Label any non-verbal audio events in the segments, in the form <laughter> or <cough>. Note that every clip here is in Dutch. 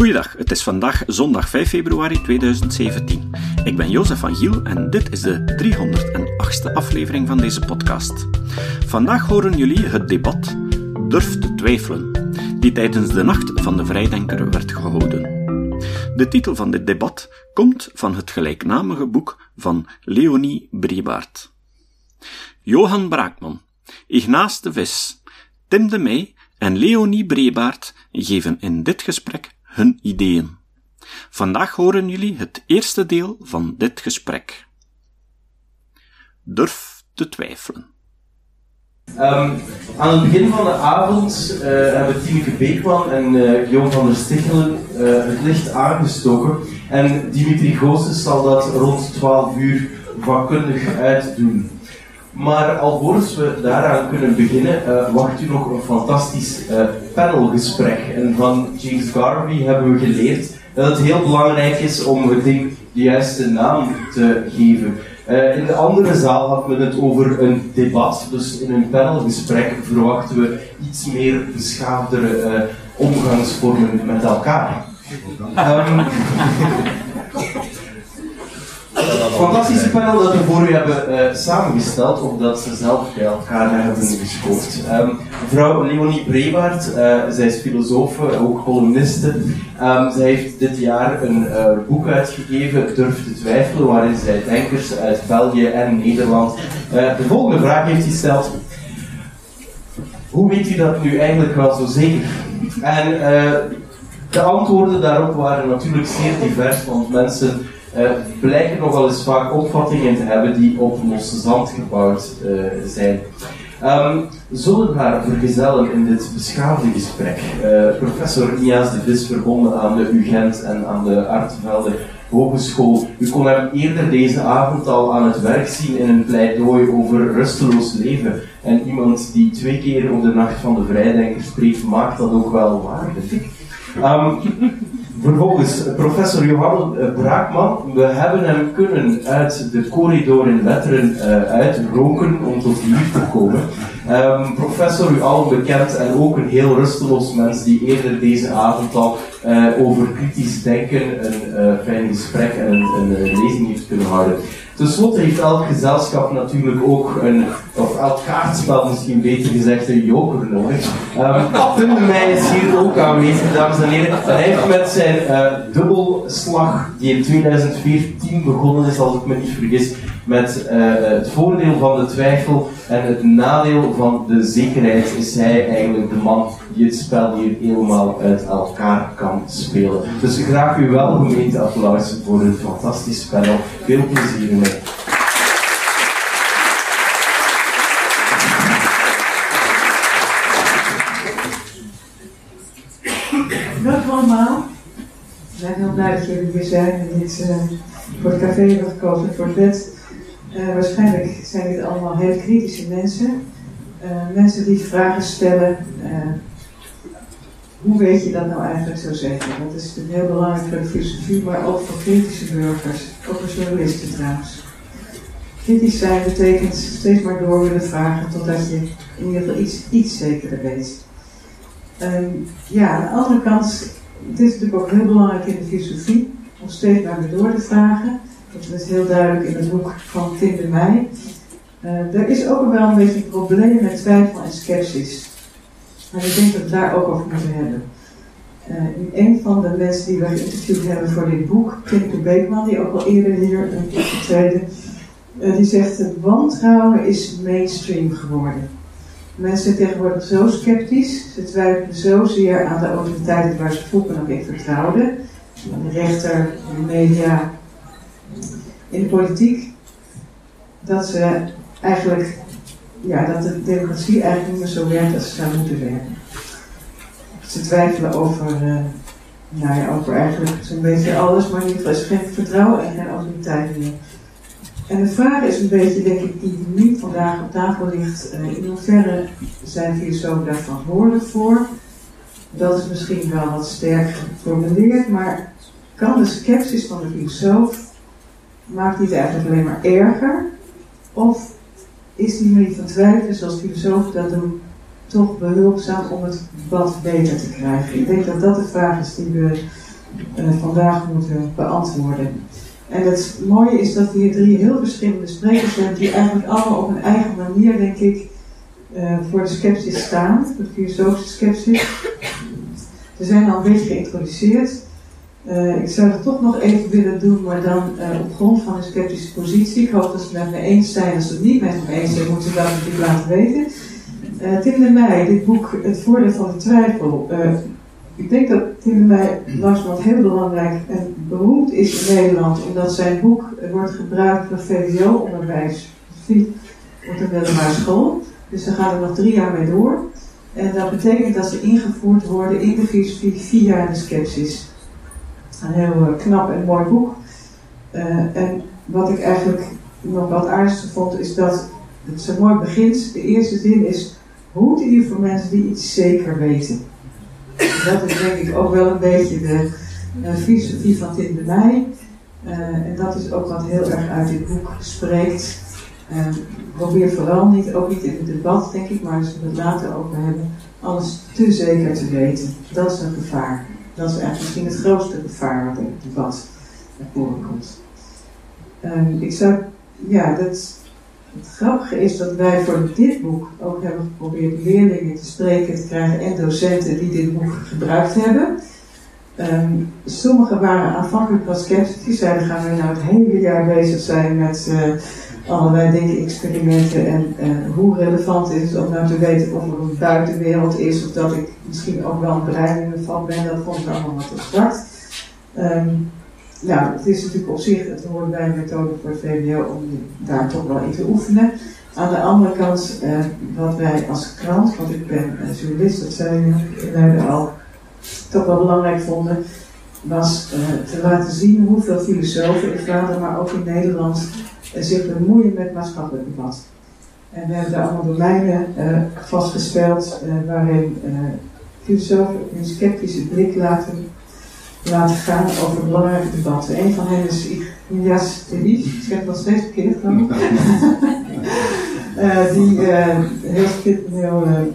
Goeiedag, het is vandaag zondag 5 februari 2017. Ik ben Jozef van Giel en dit is de 308ste aflevering van deze podcast. Vandaag horen jullie het debat Durf te twijfelen, die tijdens de Nacht van de Vrijdenker werd gehouden. De titel van dit debat komt van het gelijknamige boek van Leonie Brebaert. Johan Braakman, Ignaas de Vis, Tim de Meij en Leonie Brebaert geven in dit gesprek hun ideeën. Vandaag horen jullie het eerste deel van dit gesprek. Durf te twijfelen. Um, aan het begin van de avond uh, hebben Tineke Beekman en uh, van der Stichelen uh, het licht aangestoken. En Dimitri Goossens zal dat rond 12 uur vakkundig uitdoen. Maar alvorens we daaraan kunnen beginnen, uh, wacht u nog een fantastisch uh, panelgesprek. En van James Garvey hebben we geleerd dat het heel belangrijk is om het ding de juiste naam te geven. Uh, in de andere zaal hadden we het over een debat, dus in een panelgesprek verwachten we iets meer beschaafdere omgangsvormen met elkaar. Um, fantastische panel dat we voor u hebben uh, samengesteld, of dat ze zelf bij elkaar hebben geschoofd. Um, mevrouw Leonie Brebaert, uh, zij is filosoof, ook columniste. Um, zij heeft dit jaar een uh, boek uitgegeven, Durf te twijfelen, waarin zij denkers uit België en Nederland de volgende vraag heeft gesteld. Hoe weet u dat nu eigenlijk wel zo zeker? En de antwoorden daarop waren natuurlijk zeer divers, want mensen uh, blijken nogal eens vaak opvattingen te hebben die op losse zand gebouwd uh, zijn. Um, zullen haar vergezellen in dit beschaafde gesprek. Uh, professor Nias de Vis, verbonden aan de UGent en aan de Artevelde Hogeschool. U kon hem eerder deze avond al aan het werk zien in een pleidooi over rusteloos leven. En iemand die twee keer op de Nacht van de Vrijdenker spreekt, maakt dat ook wel waar, vind ik. Um, Vervolgens, professor Johan Braakman. We hebben hem kunnen uit de corridor in Letteren uh, uitroken om tot hier te komen. Um, professor, u al bekend en ook een heel rusteloos mens die eerder deze avond al over kritisch denken een uh, fijn gesprek en een, een lezing heeft kunnen houden. Ten slotte heeft elk gezelschap natuurlijk ook een, of elk kaartspel misschien beter gezegd, een joker nodig. <laughs> Um, is hier ook aanwezig, dames en heren. Hij heeft met zijn uh, dubbelslag, die in 2014 begonnen is, als ik me niet vergis, met uh, het voordeel van de twijfel en het nadeel van de zekerheid, is hij eigenlijk de man die het spel hier helemaal uit elkaar kan spelen. Dus graag uw welgemeende applaus voor een fantastisch panel. Veel plezier mee. Dag allemaal. We zijn heel blij dat jullie hier zijn en dit uh, voor het café hebben gekozen voor het bed. Uh, waarschijnlijk zijn dit allemaal heel kritische mensen. Uh, mensen die vragen stellen. Hoe weet je dat nou eigenlijk zo zeker? Dat is natuurlijk heel belangrijk voor de filosofie, maar ook voor kritische burgers. Ook voor journalisten trouwens. Kritisch zijn betekent steeds maar door willen vragen totdat je in ieder geval iets, iets zekerder weet. Um, ja, aan de andere kant, het is natuurlijk ook heel belangrijk in de filosofie om steeds maar weer door te vragen. Dat is heel duidelijk in het boek van Tim de Meij. Uh, er is ook wel een beetje een probleem met twijfel en sceptisch. En ik denk dat we daar ook over moeten hebben. Uh, een van de mensen die we geïnterviewd hebben voor dit boek, Tim de Beekman, die ook al eerder hier is getreden, uh, die zegt: het wantrouwen is mainstream geworden. Mensen zijn tegenwoordig zo sceptisch, ze twijfelen zozeer aan de autoriteiten waar ze vroeger nog in vertrouwden. De rechter, de media, in de politiek, dat ze eigenlijk, ja, dat de democratie eigenlijk niet meer zo werkt als ze zou moeten werken. Ze twijfelen over, uh, nou ja, over eigenlijk zo'n beetje alles, maar in ieder geval is geen vertrouwen en geen autoriteit meer. En de vraag is een beetje, denk ik, die niet vandaag op tafel ligt. Uh, in hoeverre zijn filosofen daar verantwoordelijk voor? Dat is misschien wel wat sterk geformuleerd, maar kan de sceptisch van de filosoof, maakt die het eigenlijk alleen maar erger? Of is die manier van twijfelen, zoals filosofen dat doen, toch behulpzaam om het debat beter te krijgen? Ik denk dat dat de vraag is die we vandaag moeten beantwoorden. En het mooie is dat hier drie heel verschillende sprekers hebben, die eigenlijk allemaal op een eigen manier, denk ik, voor de sceptisch staan, de filosofische sceptisch. Ze zijn al een beetje geïntroduceerd. Uh, ik zou het toch nog even willen doen, maar dan uh, op grond van een sceptische positie. Ik hoop dat ze met me eens zijn. Als ze het niet met me eens zijn, moeten ze dat natuurlijk laten weten. Uh, Tim de Meij, dit boek Het Voordeel van de Twijfel. ik denk dat Tim de Meij langzamerhand heel belangrijk en beroemd is in Nederland, omdat zijn boek wordt gebruikt voor VWO-onderwijs. op de middelbare school. Dus daar gaan we nog drie jaar mee door. En dat betekent dat ze ingevoerd worden in de filosofie via de skepsis. Een heel eh, knap en mooi boek. Uh, en wat ik eigenlijk nog wat aardigste vond, is dat het zo mooi begint. De eerste zin is: Hoe je voor mensen die iets zeker weten. Dat is denk ik ook wel een beetje de uh, filosofie van Tim de en dat is ook wat heel erg uit dit boek spreekt. probeer vooral niet, ook niet in het debat denk ik, maar als we het later over hebben, alles te zeker te weten. Dat is een gevaar. Dat is eigenlijk misschien het grootste gevaar wat in het debat naar voren komt. Um, ik zou, ja, dat, het grappige is dat wij voor dit boek ook hebben geprobeerd leerlingen te spreken te krijgen en docenten die dit boek gebruikt hebben. Um, sommigen waren aanvankelijk wat sceptisch, zeiden gaan we nou het hele jaar bezig zijn met uh, allerlei dingen, experimenten en hoe relevant is het om nou te weten of er een buitenwereld is of dat ik misschien ook wel een brein van ben, dat ik allemaal wat zwart. Um, nou, het is natuurlijk op zich, het hoort bij een methode voor het om daar toch wel in te oefenen. Aan de andere kant, uh, wat wij als krant, want ik ben journalist, dat zei je al, toch wel belangrijk vonden, was uh, te laten zien hoeveel filosofen in Vlaanderen, maar ook in Nederland, zich bemoeien met maatschappelijk debat. En we hebben daar allemaal domeinen uh, vastgesteld waarin filosofen een sceptische blik laten, laten gaan over belangrijke debatten. Een van hen is Ignaz Telis, ik zeg nog steeds verkeerd geloof <laughs> die heel, heel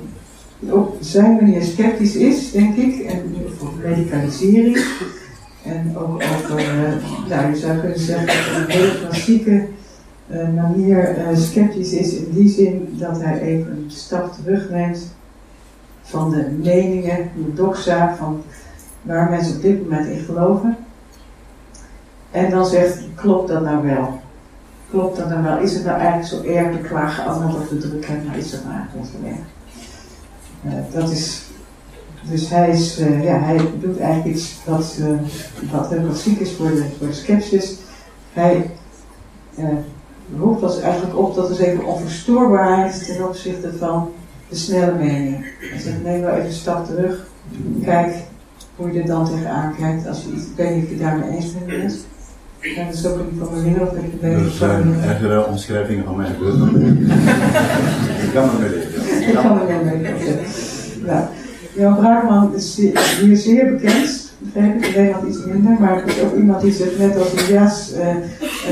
op zijn manier sceptisch is, denk ik, en voor medicalisering. En ook over, uh, nou, je zou kunnen zeggen, een hele klassieke uh, manier uh, sceptisch is in die zin dat hij even een stap terugneemt van de meningen, de doxa, van waar mensen op dit moment in geloven. En dan zegt, klopt dat nou wel? Klopt dat nou wel? Is het nou eigenlijk zo erg de klagen allemaal op de druk hebben? Nou, is dat nou eigenlijk zo dat is, dus hij, is, uh, ja, hij doet eigenlijk iets wat, uh, wat heel klassiek is voor de, voor de. Hij roept ons eigenlijk op dat er even onverstoorbaarheid ten opzichte van de snelle mening. Hij zegt, neem wel even een stap terug. Kijk hoe je er dan tegenaan kijkt. Als je iets, ik weet niet of je daarmee eens bent. Ja, dat is ook niet van mijn of ik het Er zijn ergere omschrijvingen van mijn gebeurd <laughs> Ik kan er mee leven. Ik kan er mee leven. Ja. Jan Braakman is hier zeer bekend, begreep ik. Iets minder, maar het is ook iemand die zich net als een jas uh,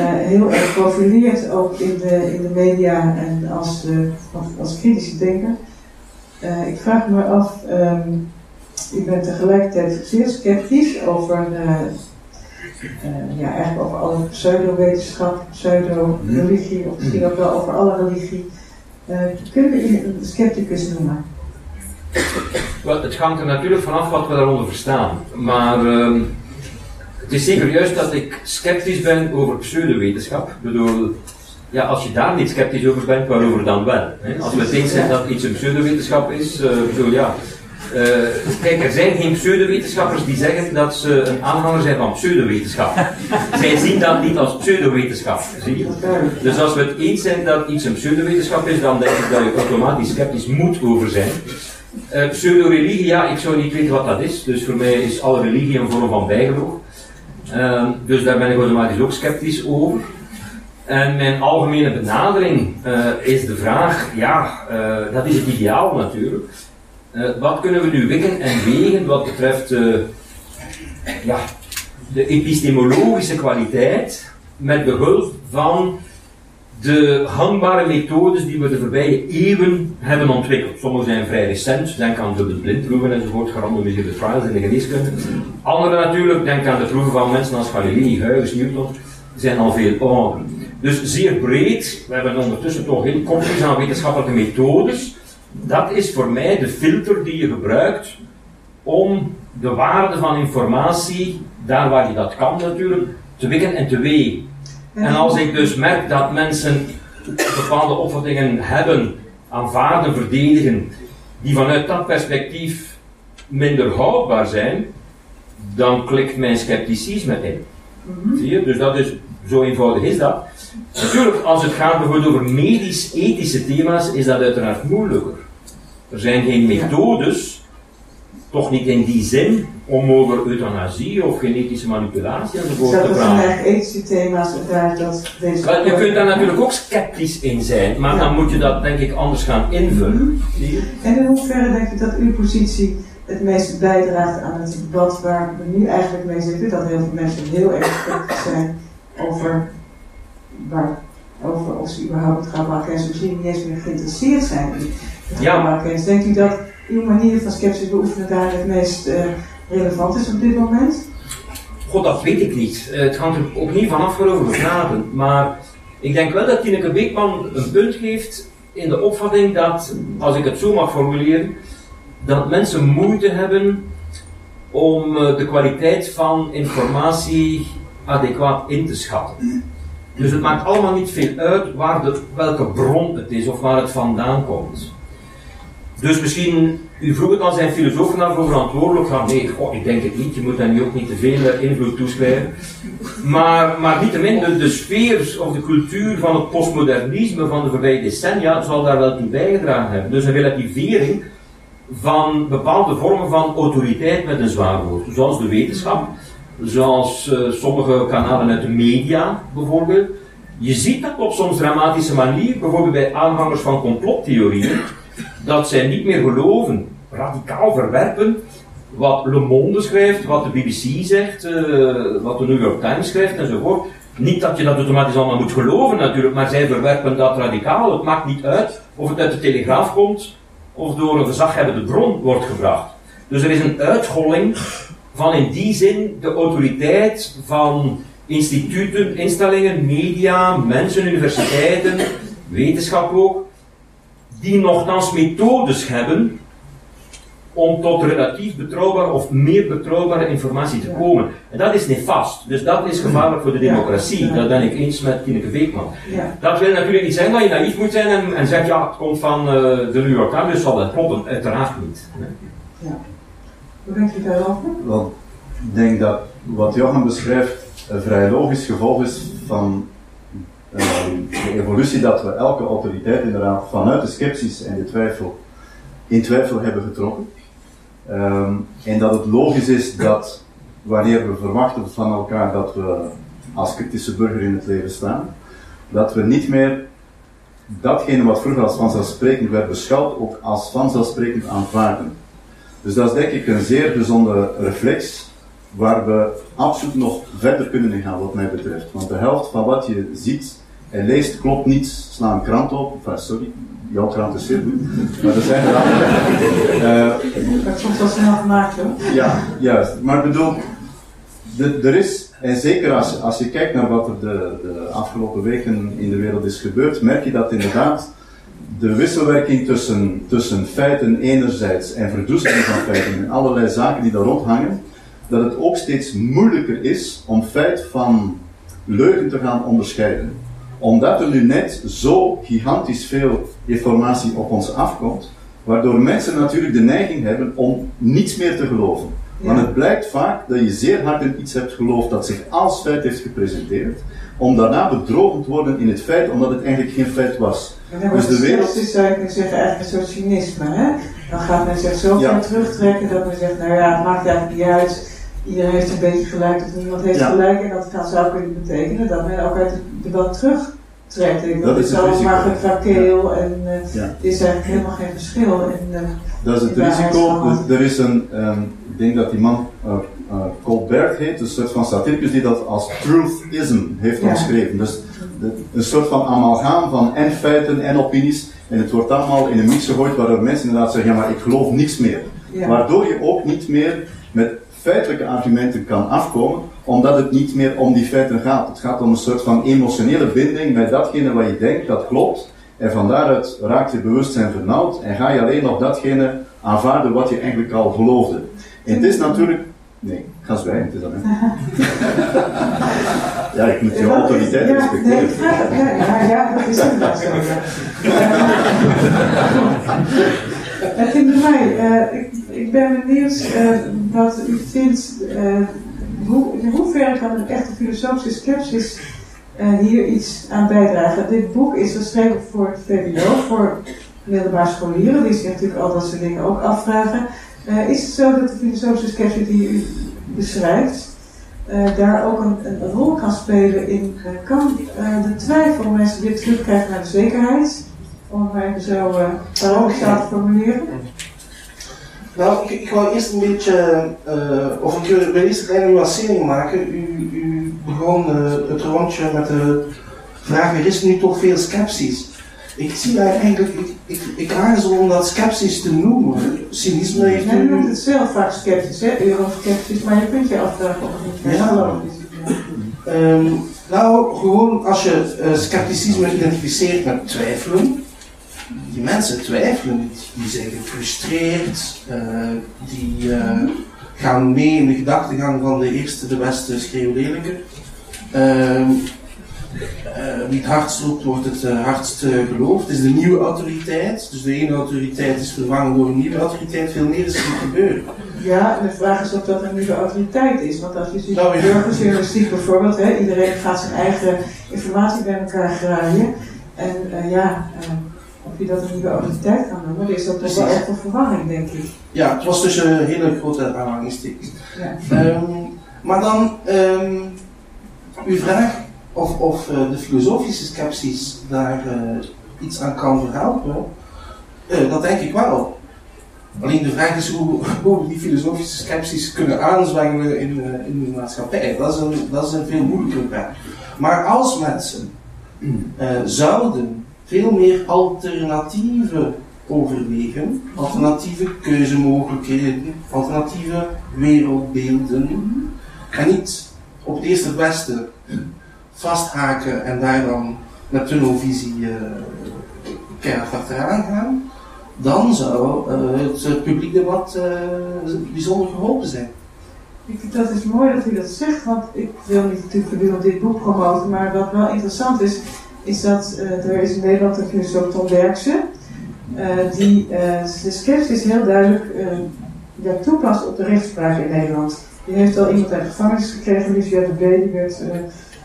heel erg profileert, ook in de, in de media en als, uh, als kritische denker. ik vraag me af, um, ik ben tegelijkertijd zeer sceptisch over ja, eigenlijk over alle pseudo-wetenschap, pseudo-religie, of misschien ook wel over alle religie. Kunnen we een scepticus noemen? Wel, het hangt er natuurlijk vanaf wat we daaronder verstaan. Maar het is zeker juist dat ik sceptisch ben over pseudowetenschap. Ik bedoel, ja, als je daar niet sceptisch over bent, waarover dan wel? Hè? Als we denken dat iets een pseudowetenschap is, uh, bedoel, ja, uh, kijk, er zijn geen pseudowetenschappers die zeggen dat ze een aanhanger zijn van pseudowetenschap. <laughs> Zij zien dat niet als pseudowetenschap, zie je? Dus als we het eens zijn dat iets een pseudowetenschap is, dan denk ik dat je automatisch sceptisch moet over zijn. Uh, pseudo-religie, ja, ik zou niet weten wat dat is. Dus voor mij is alle religie een vorm van bijgeloof. Uh, dus daar ben ik automatisch ook sceptisch over. En mijn algemene benadering uh, is de vraag, ja, dat is het ideaal natuurlijk. Uh, wat kunnen we nu wikken en wegen wat betreft ja, de epistemologische kwaliteit met behulp van de hangbare methodes die we de voorbije eeuwen hebben ontwikkeld. Sommige zijn vrij recent, denk aan de blindproeven enzovoort, gerandomiseerde trials in de geneeskunde. Andere natuurlijk, denk aan de proeven van mensen als Galilei, Huygens, Newton, zijn al veel ouder. Dus zeer breed, we hebben ondertussen toch heel complex aan wetenschappelijke methodes. Dat is voor mij de filter die je gebruikt om de waarde van informatie, daar waar je dat kan natuurlijk, te wikken en te wegen. En als ik dus merk dat mensen bepaalde opvattingen hebben, aanvaarden, verdedigen, die vanuit dat perspectief minder houdbaar zijn, dan klikt mijn scepticisme in. Zie je? Dus dat is, zo eenvoudig is dat. Natuurlijk, als het gaat bijvoorbeeld over medisch-ethische thema's, is dat uiteraard moeilijker. Er zijn geen methodes, toch niet in die zin, om over euthanasie of genetische manipulatie enzovoort te Dat zijn praten. ethische thema's daar dat deze. Wel, je kunt daar natuurlijk ook sceptisch in zijn, maar dan moet je dat denk ik anders gaan invullen. Je? En in hoeverre denk je dat uw positie het meest bijdraagt aan het debat waar we nu eigenlijk mee zitten? Dat heel veel mensen heel erg sceptisch zijn over, waar, over of ze überhaupt gamma-kennis misschien niet eens meer geïnteresseerd zijn in de Ja. Denkt u dat uw manier van sceptisch beoefenen daar het meest eh, relevant is op dit moment? God, dat weet ik niet. Eh, het hangt er ook niet vanaf waarover we praten. Maar ik denk wel dat Tineke Beekman een punt geeft in de opvatting dat, als ik het zo mag formuleren, dat mensen moeite hebben om eh, de kwaliteit van informatie adequaat in te schatten. Dus het maakt allemaal niet veel uit waar de, welke bron het is of waar het vandaan komt. Dus misschien, u vroeg het al, zijn filosofen daarvoor verantwoordelijk? Van nee, ik denk het niet, je moet daar nu ook niet te veel eh, invloed toeschrijven. Maar, maar niettemin, de, de sfeer of de cultuur van het postmodernisme van de voorbije decennia zal daar wel toe bijgedragen hebben. Dus een relativering van bepaalde vormen van autoriteit met een zwaar woord. Zoals de wetenschap, zoals eh, sommige kanalen uit de media bijvoorbeeld. Je ziet dat op soms dramatische manier, bijvoorbeeld bij aanhangers van complottheorieën, dat zij niet meer geloven, radicaal verwerpen, wat Le Monde schrijft, wat de BBC zegt, eh, wat de New York Times schrijft enzovoort. Niet dat je dat automatisch allemaal moet geloven natuurlijk, maar zij verwerpen dat radicaal. Het maakt niet uit of het uit de Telegraaf komt of door een gezaghebbende bron wordt gebracht. Dus er is een uitholling van in die zin de autoriteit van instituten, instellingen, media, mensen, universiteiten, wetenschap ook, die nogthans methodes hebben om tot relatief betrouwbare of meer betrouwbare informatie te komen. En dat is nefast. Dus dat is gevaarlijk voor de democratie. Dat ben ik eens met Tineke Beekman. Ja. Dat wil natuurlijk niet zeggen dat je naïef moet zijn en, en zegt ja, het komt van eh, de New York Times, dus zal dat kloppen. Uiteraard niet. Hoe denkt u daarover? Ik denk dat wat Johan beschrijft een vrij logisch gevolg is van de evolutie dat we elke autoriteit inderdaad vanuit de sceptisch en de twijfel in twijfel hebben getrokken. Ehm, en dat het logisch is dat wanneer we verwachten van elkaar dat we als kritische burger in het leven staan, dat we niet meer datgene wat vroeger als vanzelfsprekend werd beschouwd, ook als vanzelfsprekend aanvaarden. Dus dat is denk ik een zeer gezonde reflex, waar we absoluut nog verder kunnen gaan wat mij betreft. Want de helft van wat je ziet en leest klopt niet. Sla een krant op, enfin, sorry, jouw krant is zeer goed, maar er zijn er andere. <laughs> Eh, Dat soms wel snel gemaakt hoor. ja, juist. Maar ik bedoel, de- er is, en zeker als, als je kijkt naar wat er de, de afgelopen weken in de wereld is gebeurd, merk je dat inderdaad de wisselwerking tussen, tussen feiten enerzijds en verdoezeling van feiten en allerlei zaken die daar rondhangen, dat het ook steeds moeilijker is om feit van leugen te gaan onderscheiden. Omdat er nu net zo gigantisch veel informatie op ons afkomt, waardoor mensen natuurlijk de neiging hebben om niets meer te geloven. Want het blijkt vaak dat je zeer hard in iets hebt geloofd dat zich als feit heeft gepresenteerd, om daarna bedrogen te worden in het feit, omdat het eigenlijk geen feit was. Dus de wereld- zou je kunnen zeggen, eigenlijk een soort cynisme. Hè? Dan gaat men zich zo Ja. terugtrekken dat men zegt, nou ja, het maakt eigenlijk niet uit. Iedereen heeft een beetje gelijk of niemand heeft Ja. gelijk. En dat kan, zou kunnen betekenen dat men ook uit het debat terugtrekt. Ik Dat is het maar gekrakeel en eh, Ja. is eigenlijk helemaal geen verschil. En, eh, Dat is het Ja, risico. Dus er is een, ehm, ik denk dat die man eh, Colbert heet, een soort van satiricus die dat als truthism heeft Ja. omschreven. Dus een soort van amalgaam van en feiten en opinies. En het wordt allemaal in een mix gegooid waardoor mensen inderdaad zeggen, ja maar ik geloof niks meer. Waardoor je ook niet meer met feitelijke argumenten kan afkomen, omdat het niet meer om die feiten gaat. Het gaat om een soort van emotionele binding met datgene wat je denkt dat klopt. En van daaruit raakt je bewustzijn vernauwd en ga je alleen nog datgene aanvaarden wat je eigenlijk al geloofde. En het is natuurlijk. Nee, ik ga zwijgen, het is dat. <laughs> ja, ik moet je autoriteit respecteren. Ja, ja, ja, dat is inderdaad zo. <laughs> Het is bij mij, uh, ik, ik ben benieuwd uh, wat u vindt, uh, hoe, in hoeverre kan een echte filosofische skepsis hier iets aan bijdragen. Dit boek is geschreven voor het VWO, voor middelbare scholieren, die zich natuurlijk al dat soort dingen ook afvragen. is het zo dat de filosofische skepsis die u beschrijft, daar ook een, een, rol kan spelen in, kan de twijfel mensen weer terugkrijgen naar de zekerheid? om het even zo uh, te formuleren? Nou, ik, ik wou eerst een beetje, uh, of ik wil eerst een kleine nuancering maken. U, u begon uh, het rondje met de vraag, er is nu toch veel sceptisch. Ik zie daar eigenlijk, ik, ik, ik aarzel om dat sceptisch te noemen. Cynisme heeft u... noemt het zelf vaak sceptisch, hè, eurosceptisch, maar je kunt je afvragen of het niet ja. Um, nou, gewoon als je uh, scepticisme identificeert met twijfelen, die mensen twijfelen niet. Die zijn gefrustreerd, uh, die uh, gaan mee in de gedachtegang van de eerste, de beste schreeuwlelijke. Uh, wie het hardst roept, wordt het hardst geloofd. Het is de nieuwe autoriteit. Dus de ene autoriteit is vervangen door een nieuwe autoriteit. Veel meer is er niet gebeuren. Ja, en de vraag is of dat een nieuwe autoriteit is. Want als je ziet nou, ja. burgerjournalistiek bijvoorbeeld, hè, iedereen gaat zijn eigen informatie bij elkaar graaien. En ja, je dat een nieuwe autoriteit kan noemen, is dat toch wel echt een verwarring, denk ik. Ja, het was dus een hele grote aanhalingstekens. Ja. Um, maar dan, um, uw vraag of, of uh, de filosofische scepties daar uh, iets aan kan verhelpen, uh, dat denk ik wel. Alleen de vraag is hoe, <laughs> hoe we die filosofische scepties kunnen aanzwengelen in, in de maatschappij. Dat is, een, dat is een veel moeilijker vraag. Maar als mensen zouden veel meer alternatieven overwegen, alternatieve keuzemogelijkheden, alternatieve wereldbeelden. En niet op het eerste beste vasthaken en daar dan met tunnelvisie uh, keihard achteraan gaan, dan zou uh, het publiek debat uh, bijzonder geholpen zijn. Ik vind dat is mooi dat u dat zegt, want ik wil niet natuurlijk voortdurend dit boek promoten, maar wat wel interessant is, is dat uh, er is in Nederland een filosoof Tom Derksen, uh, die de skepsis heel duidelijk ja, toepast op de rechtspraak in Nederland. Die heeft al iemand uit de gevangenis gekregen, Lucia de B, die werd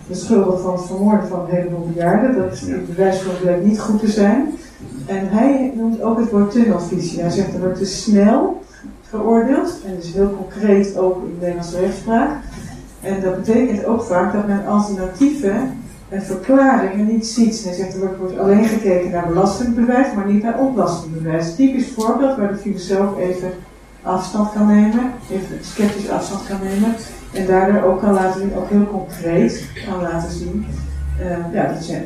beschuldigd van het vermoorden van een heleboel bejaarden. Dat is het bewijsvoering blijkt niet goed te zijn. En hij noemt ook het woord tunnelvisie. Hij zegt er wordt te snel veroordeeld, en dus heel concreet ook in de Nederlandse rechtspraak. En dat betekent ook vaak dat men alternatieven en verklaringen niet ziet. Hij zegt er wordt alleen gekeken naar belastingbewijs, maar niet naar ontlastingbewijs. Typisch voorbeeld waar de filosoof even afstand kan nemen, even sceptisch afstand kan nemen. En daardoor ook kan laten zien, ook heel concreet kan laten zien. Uh, ja, dat zijn,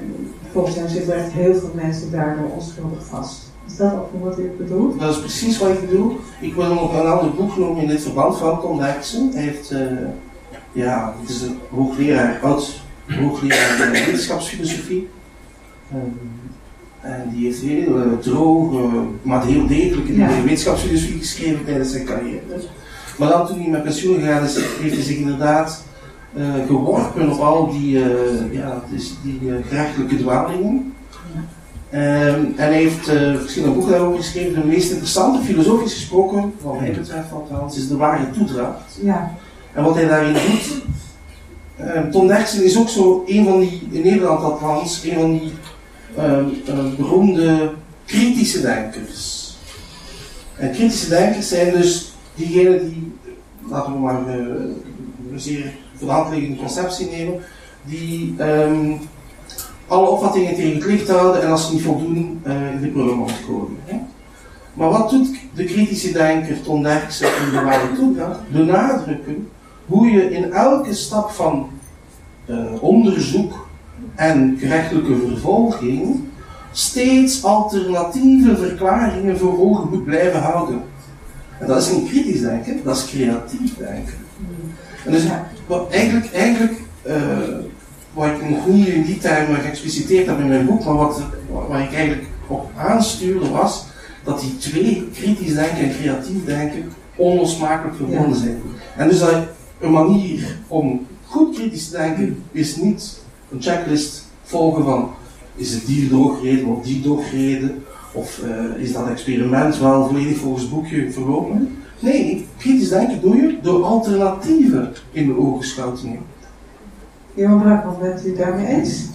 volgens hem zitten echt heel veel mensen daardoor onschuldig vast. Is dat ook wat ik bedoel? Dat is precies wat ik bedoel. Ik wil nog een ander boek noemen in dit verband van Tom Dijksen. Hij heeft, uh, ja, het is een hoogleraar oud hoogleraar wetenschapsfilosofie. Um, en die heeft heel uh, droog, uh, maar heel degelijk in de wetenschapsfilosofie geschreven tijdens zijn carrière. Maar dan toen hij met pensioen gegaan is, heeft hij zich inderdaad uh, geworpen op al die, ja, dus die gerechtelijke dwalingen. Um, en hij heeft verschillende boeken daarover geschreven. De meest interessante, filosofisch gesproken, wat mij betreft althans, is de ware toedracht. Ja. En wat hij daarin doet, uh, Tom Derksen is ook zo een van die, in Nederland althans, een van die uh, uh, beroemde kritische denkers. En kritische denkers zijn dus diegenen die, laten we maar eh, een zeer voor de conceptie nemen, die um, alle opvattingen tegen het licht houden en als ze niet voldoen, in de gooien. Hè? Maar wat doet de kritische denker Tom Derksen in de ware toedracht? Benadrukken hoe je in elke stap van uh, onderzoek en gerechtelijke vervolging steeds alternatieve verklaringen voor ogen moet blijven houden. En dat is niet kritisch denken, dat is creatief denken. En dus wat eigenlijk, eigenlijk uh, wat ik nog niet in die termen geëxpliciteerd heb in mijn boek, maar wat, wat ik eigenlijk op aanstuurde was dat die twee, kritisch denken en creatief denken, onlosmakelijk verbonden zijn. En dus dat een manier om goed kritisch te denken is niet een checklist volgen van is het die doorgereden of die doorgereden, of uh, is dat experiment wel volledig volgens het boekje verlopen. Nee, kritisch denken doe je door alternatieven in de ogen te nemen. Johan Brakman, bent u daarmee eens?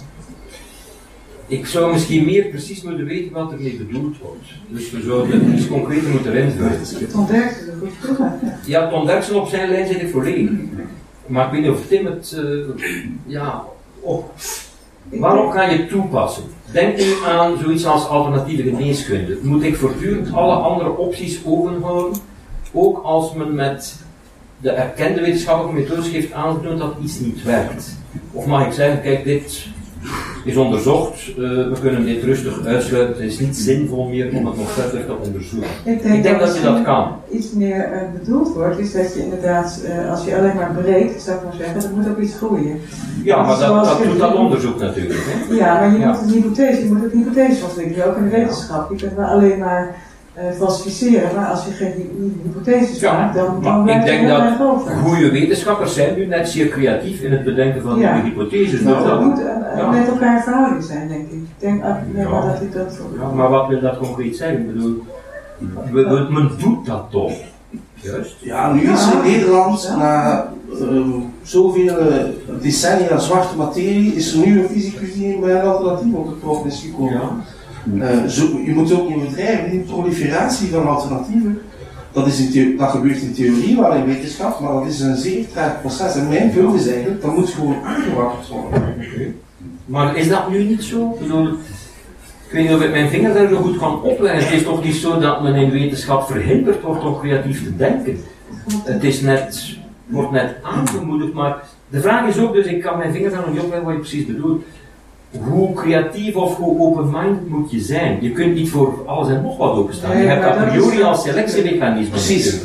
Ik zou misschien meer precies moeten weten wat er mee bedoeld wordt. Dus we zouden iets concreter moeten invullen. Ton Derksen, goed Ja, Ton Derksen op zijn lijn zit ik volledig. Maar ik weet niet of Tim het, uh, ja, op. Waarop ga je toepassen? Denk nu aan zoiets als alternatieve geneeskunde. Moet ik voortdurend alle andere opties openhouden? Ook als men met de erkende wetenschappelijke methodes geeft aangetoond dat iets niet werkt. Of mag ik zeggen, kijk, dit is onderzocht, uh, we kunnen dit rustig uitsluiten, het is niet zinvol meer om het nog verder te onderzoeken. Ik denk, ik denk dat, je dat kan. Iets meer uh, bedoeld wordt, is dat je inderdaad, uh, als je alleen maar breekt, zou ik maar zeggen, dan moet ook iets groeien. Ja, maar dat, dat doet dat onderzoek natuurlijk. Hè? Ja, maar je moet een hypothese, je moet ook hypothese ontwikkelen, ook in de wetenschap. Je kunt wel alleen maar falsificeren, maar als je geen hypotheses ja, maakt, dan, dan Ik denk dat goede wetenschappers zijn nu net zeer creatief in het bedenken van ja. nieuwe hypotheses. Nou, dat moet uh, met elkaar verhouding zijn, denk ik. Ik denk uh, ja. dat ik dat ja, Maar wat wil dat concreet zijn? Ik bedoel, we, men doet dat toch? Juist. Ja, nu is in Nederland, na uh, zoveel decennia zwarte materie, is er nu een fysicus die bij een alternatief op de proef is gekomen. Uh, zo, je moet ook niet bedrijven, die proliferatie van alternatieven, dat, is in dat gebeurt in theorie wel in wetenschap, maar dat is een zeer traag proces. En mijn punt is eigenlijk, dat moet gewoon aangewakkerd worden. Maar is dat nu niet zo? Ik bedoel, ik weet niet of ik mijn vinger daar zo goed kan opleggen. Het is toch niet zo dat men in wetenschap verhinderd wordt om creatief te denken. Het is net, wordt net aangemoedigd, maar de vraag is ook, dus ik kan mijn vinger daar nog niet opleggen wat je precies bedoelt hoe creatief of hoe open-minded moet je zijn? Je kunt niet voor alles en nog wat openstaan. je hebt a priori al selectiemechanismen. Precies.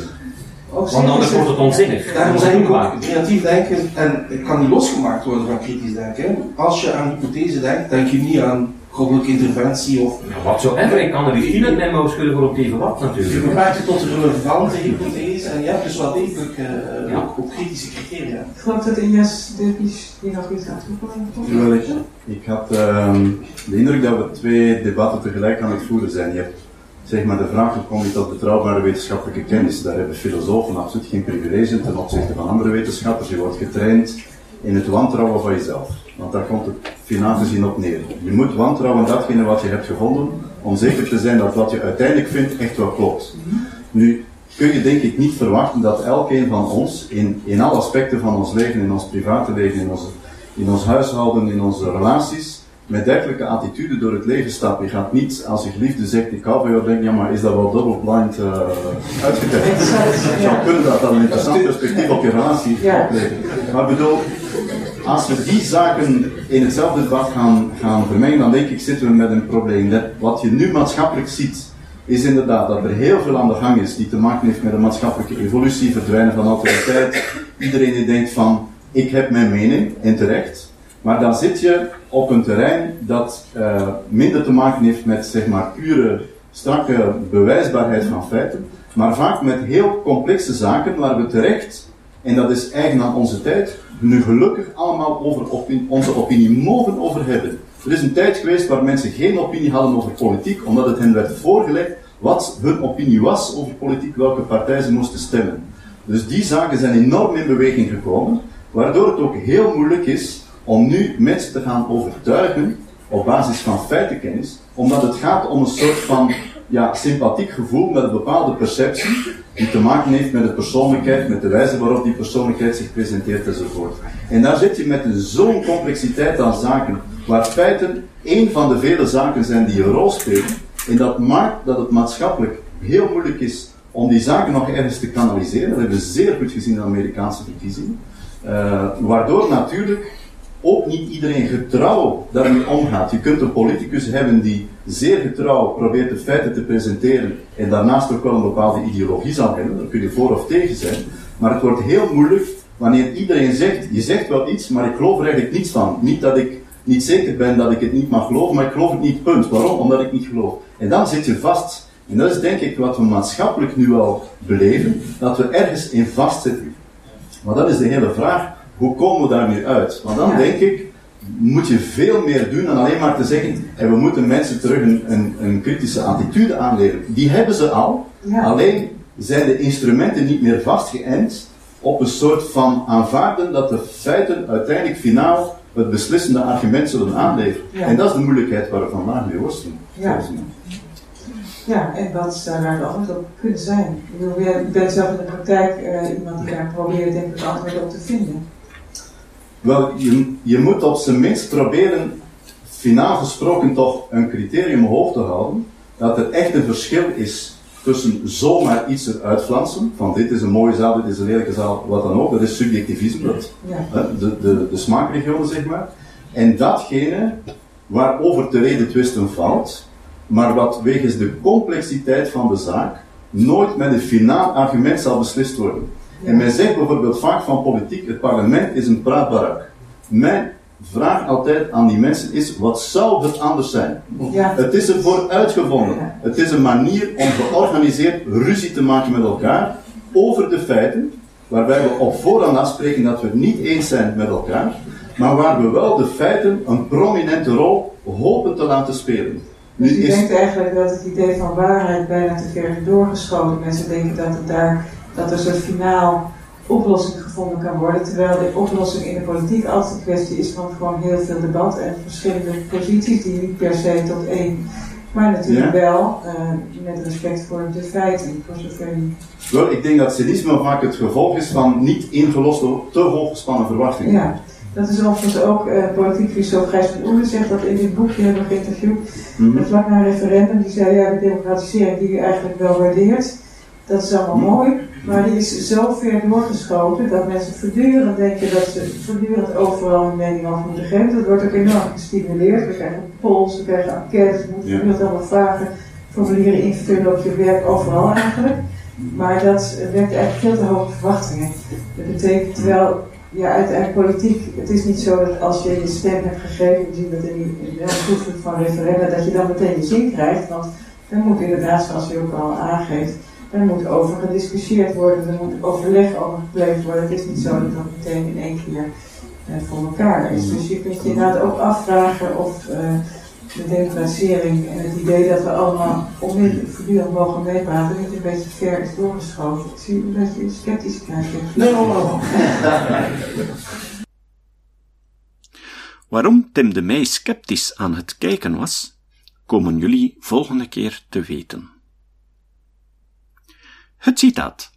Want anders wordt het onzinnig. Daarom zijn ook creatief denken, en het kan niet losgemaakt worden van kritisch denken. Als je aan hypothese denkt, denk je niet aan goddelijke interventie of... Ja, wat zo even, ik kan er niet het memo schudden voor op even wat natuurlijk. Je beperkt je tot een relevante hypothese en je hebt dus wel degelijk uh, ja. ook, kritische criteria. Ik geloof dat Ines de die nog iets gaat toevoegen. Ik, ik had uh, de indruk dat we twee debatten tegelijk aan het voeren zijn. Je hebt zeg maar de vraag, hoe kom je tot betrouwbare wetenschappelijke kennis? Daar hebben filosofen absoluut geen privilege ten opzichte van andere wetenschappers. Je wordt getraind in het wantrouwen van jezelf. Want daar komt het finaal gezien op neer. Je moet wantrouwen datgene wat je hebt gevonden, om zeker te zijn dat wat je uiteindelijk vindt echt wel klopt. Nu kun je denk ik niet verwachten dat elkeen van ons in, in alle aspecten van ons leven, in ons private leven, in, onze, in ons huishouden, in onze relaties, met dergelijke attitude door het leven stapt. Je gaat niet, als je geliefde zegt, ik hou van jou, denken, ja maar is dat wel double blind uh, uitgetekend? Het zou kunnen dat dat een interessant perspectief op je relatie oplevert. Maar bedoel, als we die zaken in hetzelfde debat gaan, gaan vermengen, dan denk ik zitten we met een probleem. Dat wat je nu maatschappelijk ziet, is inderdaad dat er heel veel aan de gang is die te maken heeft met de maatschappelijke evolutie, verdwijnen van autoriteit. Iedereen die denkt van, ik heb mijn mening, en terecht. Maar dan zit je op een terrein dat uh, minder te maken heeft met zeg maar pure, strakke bewijsbaarheid van feiten, maar vaak met heel complexe zaken waar we terecht, en dat is eigen aan onze tijd, nu gelukkig allemaal over onze opinie mogen over hebben. Er is een tijd geweest waar mensen geen opinie hadden over politiek, omdat het hen werd voorgelegd wat hun opinie was over politiek, welke partij ze moesten stemmen. Dus die zaken zijn enorm in beweging gekomen, waardoor het ook heel moeilijk is om nu mensen te gaan overtuigen op basis van feitenkennis, omdat het gaat om een soort van ja, sympathiek gevoel met een bepaalde perceptie, die te maken heeft met de persoonlijkheid, met de wijze waarop die persoonlijkheid zich presenteert enzovoort. En daar zit je met zo'n complexiteit aan zaken, waar feiten één van de vele zaken zijn die een rol spelen, en dat maakt dat het maatschappelijk heel moeilijk is om die zaken nog ergens te kanaliseren. Dat hebben we zeer goed gezien in de Amerikaanse verkiezingen. Uh, waardoor natuurlijk ook niet iedereen getrouw daarmee omgaat. Je kunt een politicus hebben die zeer getrouw probeert de feiten te presenteren en daarnaast ook wel een bepaalde ideologie zal hebben. Daar kun je voor of tegen zijn. Maar het wordt heel moeilijk wanneer iedereen zegt, je zegt wel iets, maar ik geloof er eigenlijk niets van. Niet dat ik niet zeker ben dat ik het niet mag geloven, maar ik geloof het niet, punt. Waarom? Omdat ik niet geloof. En dan zit je vast. En dat is denk ik wat we maatschappelijk nu al beleven, dat we ergens in vastzitten. Maar dat is de hele vraag, hoe komen we daar nu uit? Want dan denk ik, moet je veel meer doen dan alleen maar te zeggen, en we moeten mensen terug een, een, een kritische attitude aanleren. Die hebben ze al, alleen zijn de instrumenten niet meer vastgeënt op een soort van aanvaarden dat de feiten uiteindelijk finaal het beslissende argument zullen aanleveren. En dat is de moeilijkheid waar we vandaag mee worstelen. Ja. Ja, en wat zou daar de antwoord op kunnen zijn? Ik bedoel, bent zelf in de praktijk uh, iemand die daar probeert denk ik antwoord op te vinden. Wel, je, je moet op zijn minst proberen, finaal gesproken toch een criterium hoog te houden, dat er echt een verschil is tussen zomaar iets eruit flansen, van dit is een mooie zaal, dit is een lelijke zaal, wat dan ook, dat is subjectivisme, dat, de, de, de smaakregionen zeg maar, en datgene waarover te reden twisten valt, maar wat wegens de complexiteit van de zaak nooit met een finaal argument zal beslist worden. En men zegt bijvoorbeeld vaak van politiek, het parlement is een praatbarak. Mijn vraag altijd aan die mensen is, wat zou het anders zijn? Ja. Het is ervoor uitgevonden. Het is een manier om georganiseerd ruzie te maken met elkaar over de feiten, waarbij we op voorhand afspreken dat we het niet eens zijn met elkaar, maar waar we wel de feiten een prominente rol hopen te laten spelen. Dus je denkt eigenlijk dat het idee van waarheid bijna te ver is doorgeschoten. Mensen denken dat, het daar, dat er zo'n finaal oplossing gevonden kan worden. Terwijl de oplossing in de politiek altijd een kwestie is van gewoon heel veel debat en verschillende posities die niet per se tot één. Maar natuurlijk wel uh, met respect voor de feiten, voor zover Wel, ik denk dat cynisme vaak het gevolg is van niet ingeloste, te hooggespannen verwachtingen. Ja. Dat is overigens ook uh, politiek filosoof Gijs van Oelen zegt dat in dit boekje hebben we geïnterviewd. Mm -hmm. vlak na een referendum, die zei ja, de democratisering die u eigenlijk wel waardeert, dat is allemaal mooi, maar die is zo ver doorgeschoten dat mensen voortdurend denken dat ze voortdurend overal een mening over moeten geven. Dat wordt ook enorm gestimuleerd. We krijgen polls, we krijgen enquêtes, we moeten voortdurend allemaal vragen, formulieren invullen op je werk, overal eigenlijk. Maar dat wekt eigenlijk veel te hoge verwachtingen. Dat betekent wel ja, uiteindelijk politiek, het is niet zo dat als je je stem hebt gegeven, we zien dat in de toevoeging van referenda, dat je dan meteen je zin krijgt. Want dan moet inderdaad, zoals u ook al aangeeft, er moet over gediscussieerd worden, er moet overleg over gepleegd worden. Het is niet zo dat dat meteen in één keer uh, voor elkaar is. Dus je kunt je inderdaad ook afvragen of uh, de democratisering en het idee dat we allemaal onmiddellijk voortdurend mogen meepraten niet een beetje ver is doorgeschoven. Ik zie een beetje sceptisch kijken. Nee, Waarom Tim de Meij sceptisch aan het kijken was, komen jullie volgende keer te weten. Het citaat.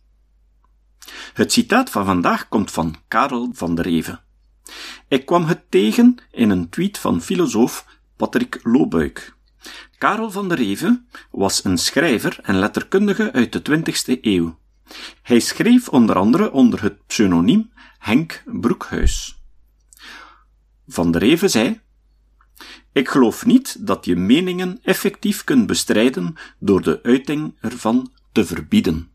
Het citaat van vandaag komt van Karel van der Reven. Ik kwam het tegen in een tweet van filosoof Patrick Loobuik. Karel van der Reven was een schrijver en letterkundige uit de 20e eeuw. Hij schreef onder andere onder het pseudoniem Henk Broekhuis. Van der Reven zei: Ik geloof niet dat je meningen effectief kunt bestrijden door de uiting ervan te verbieden.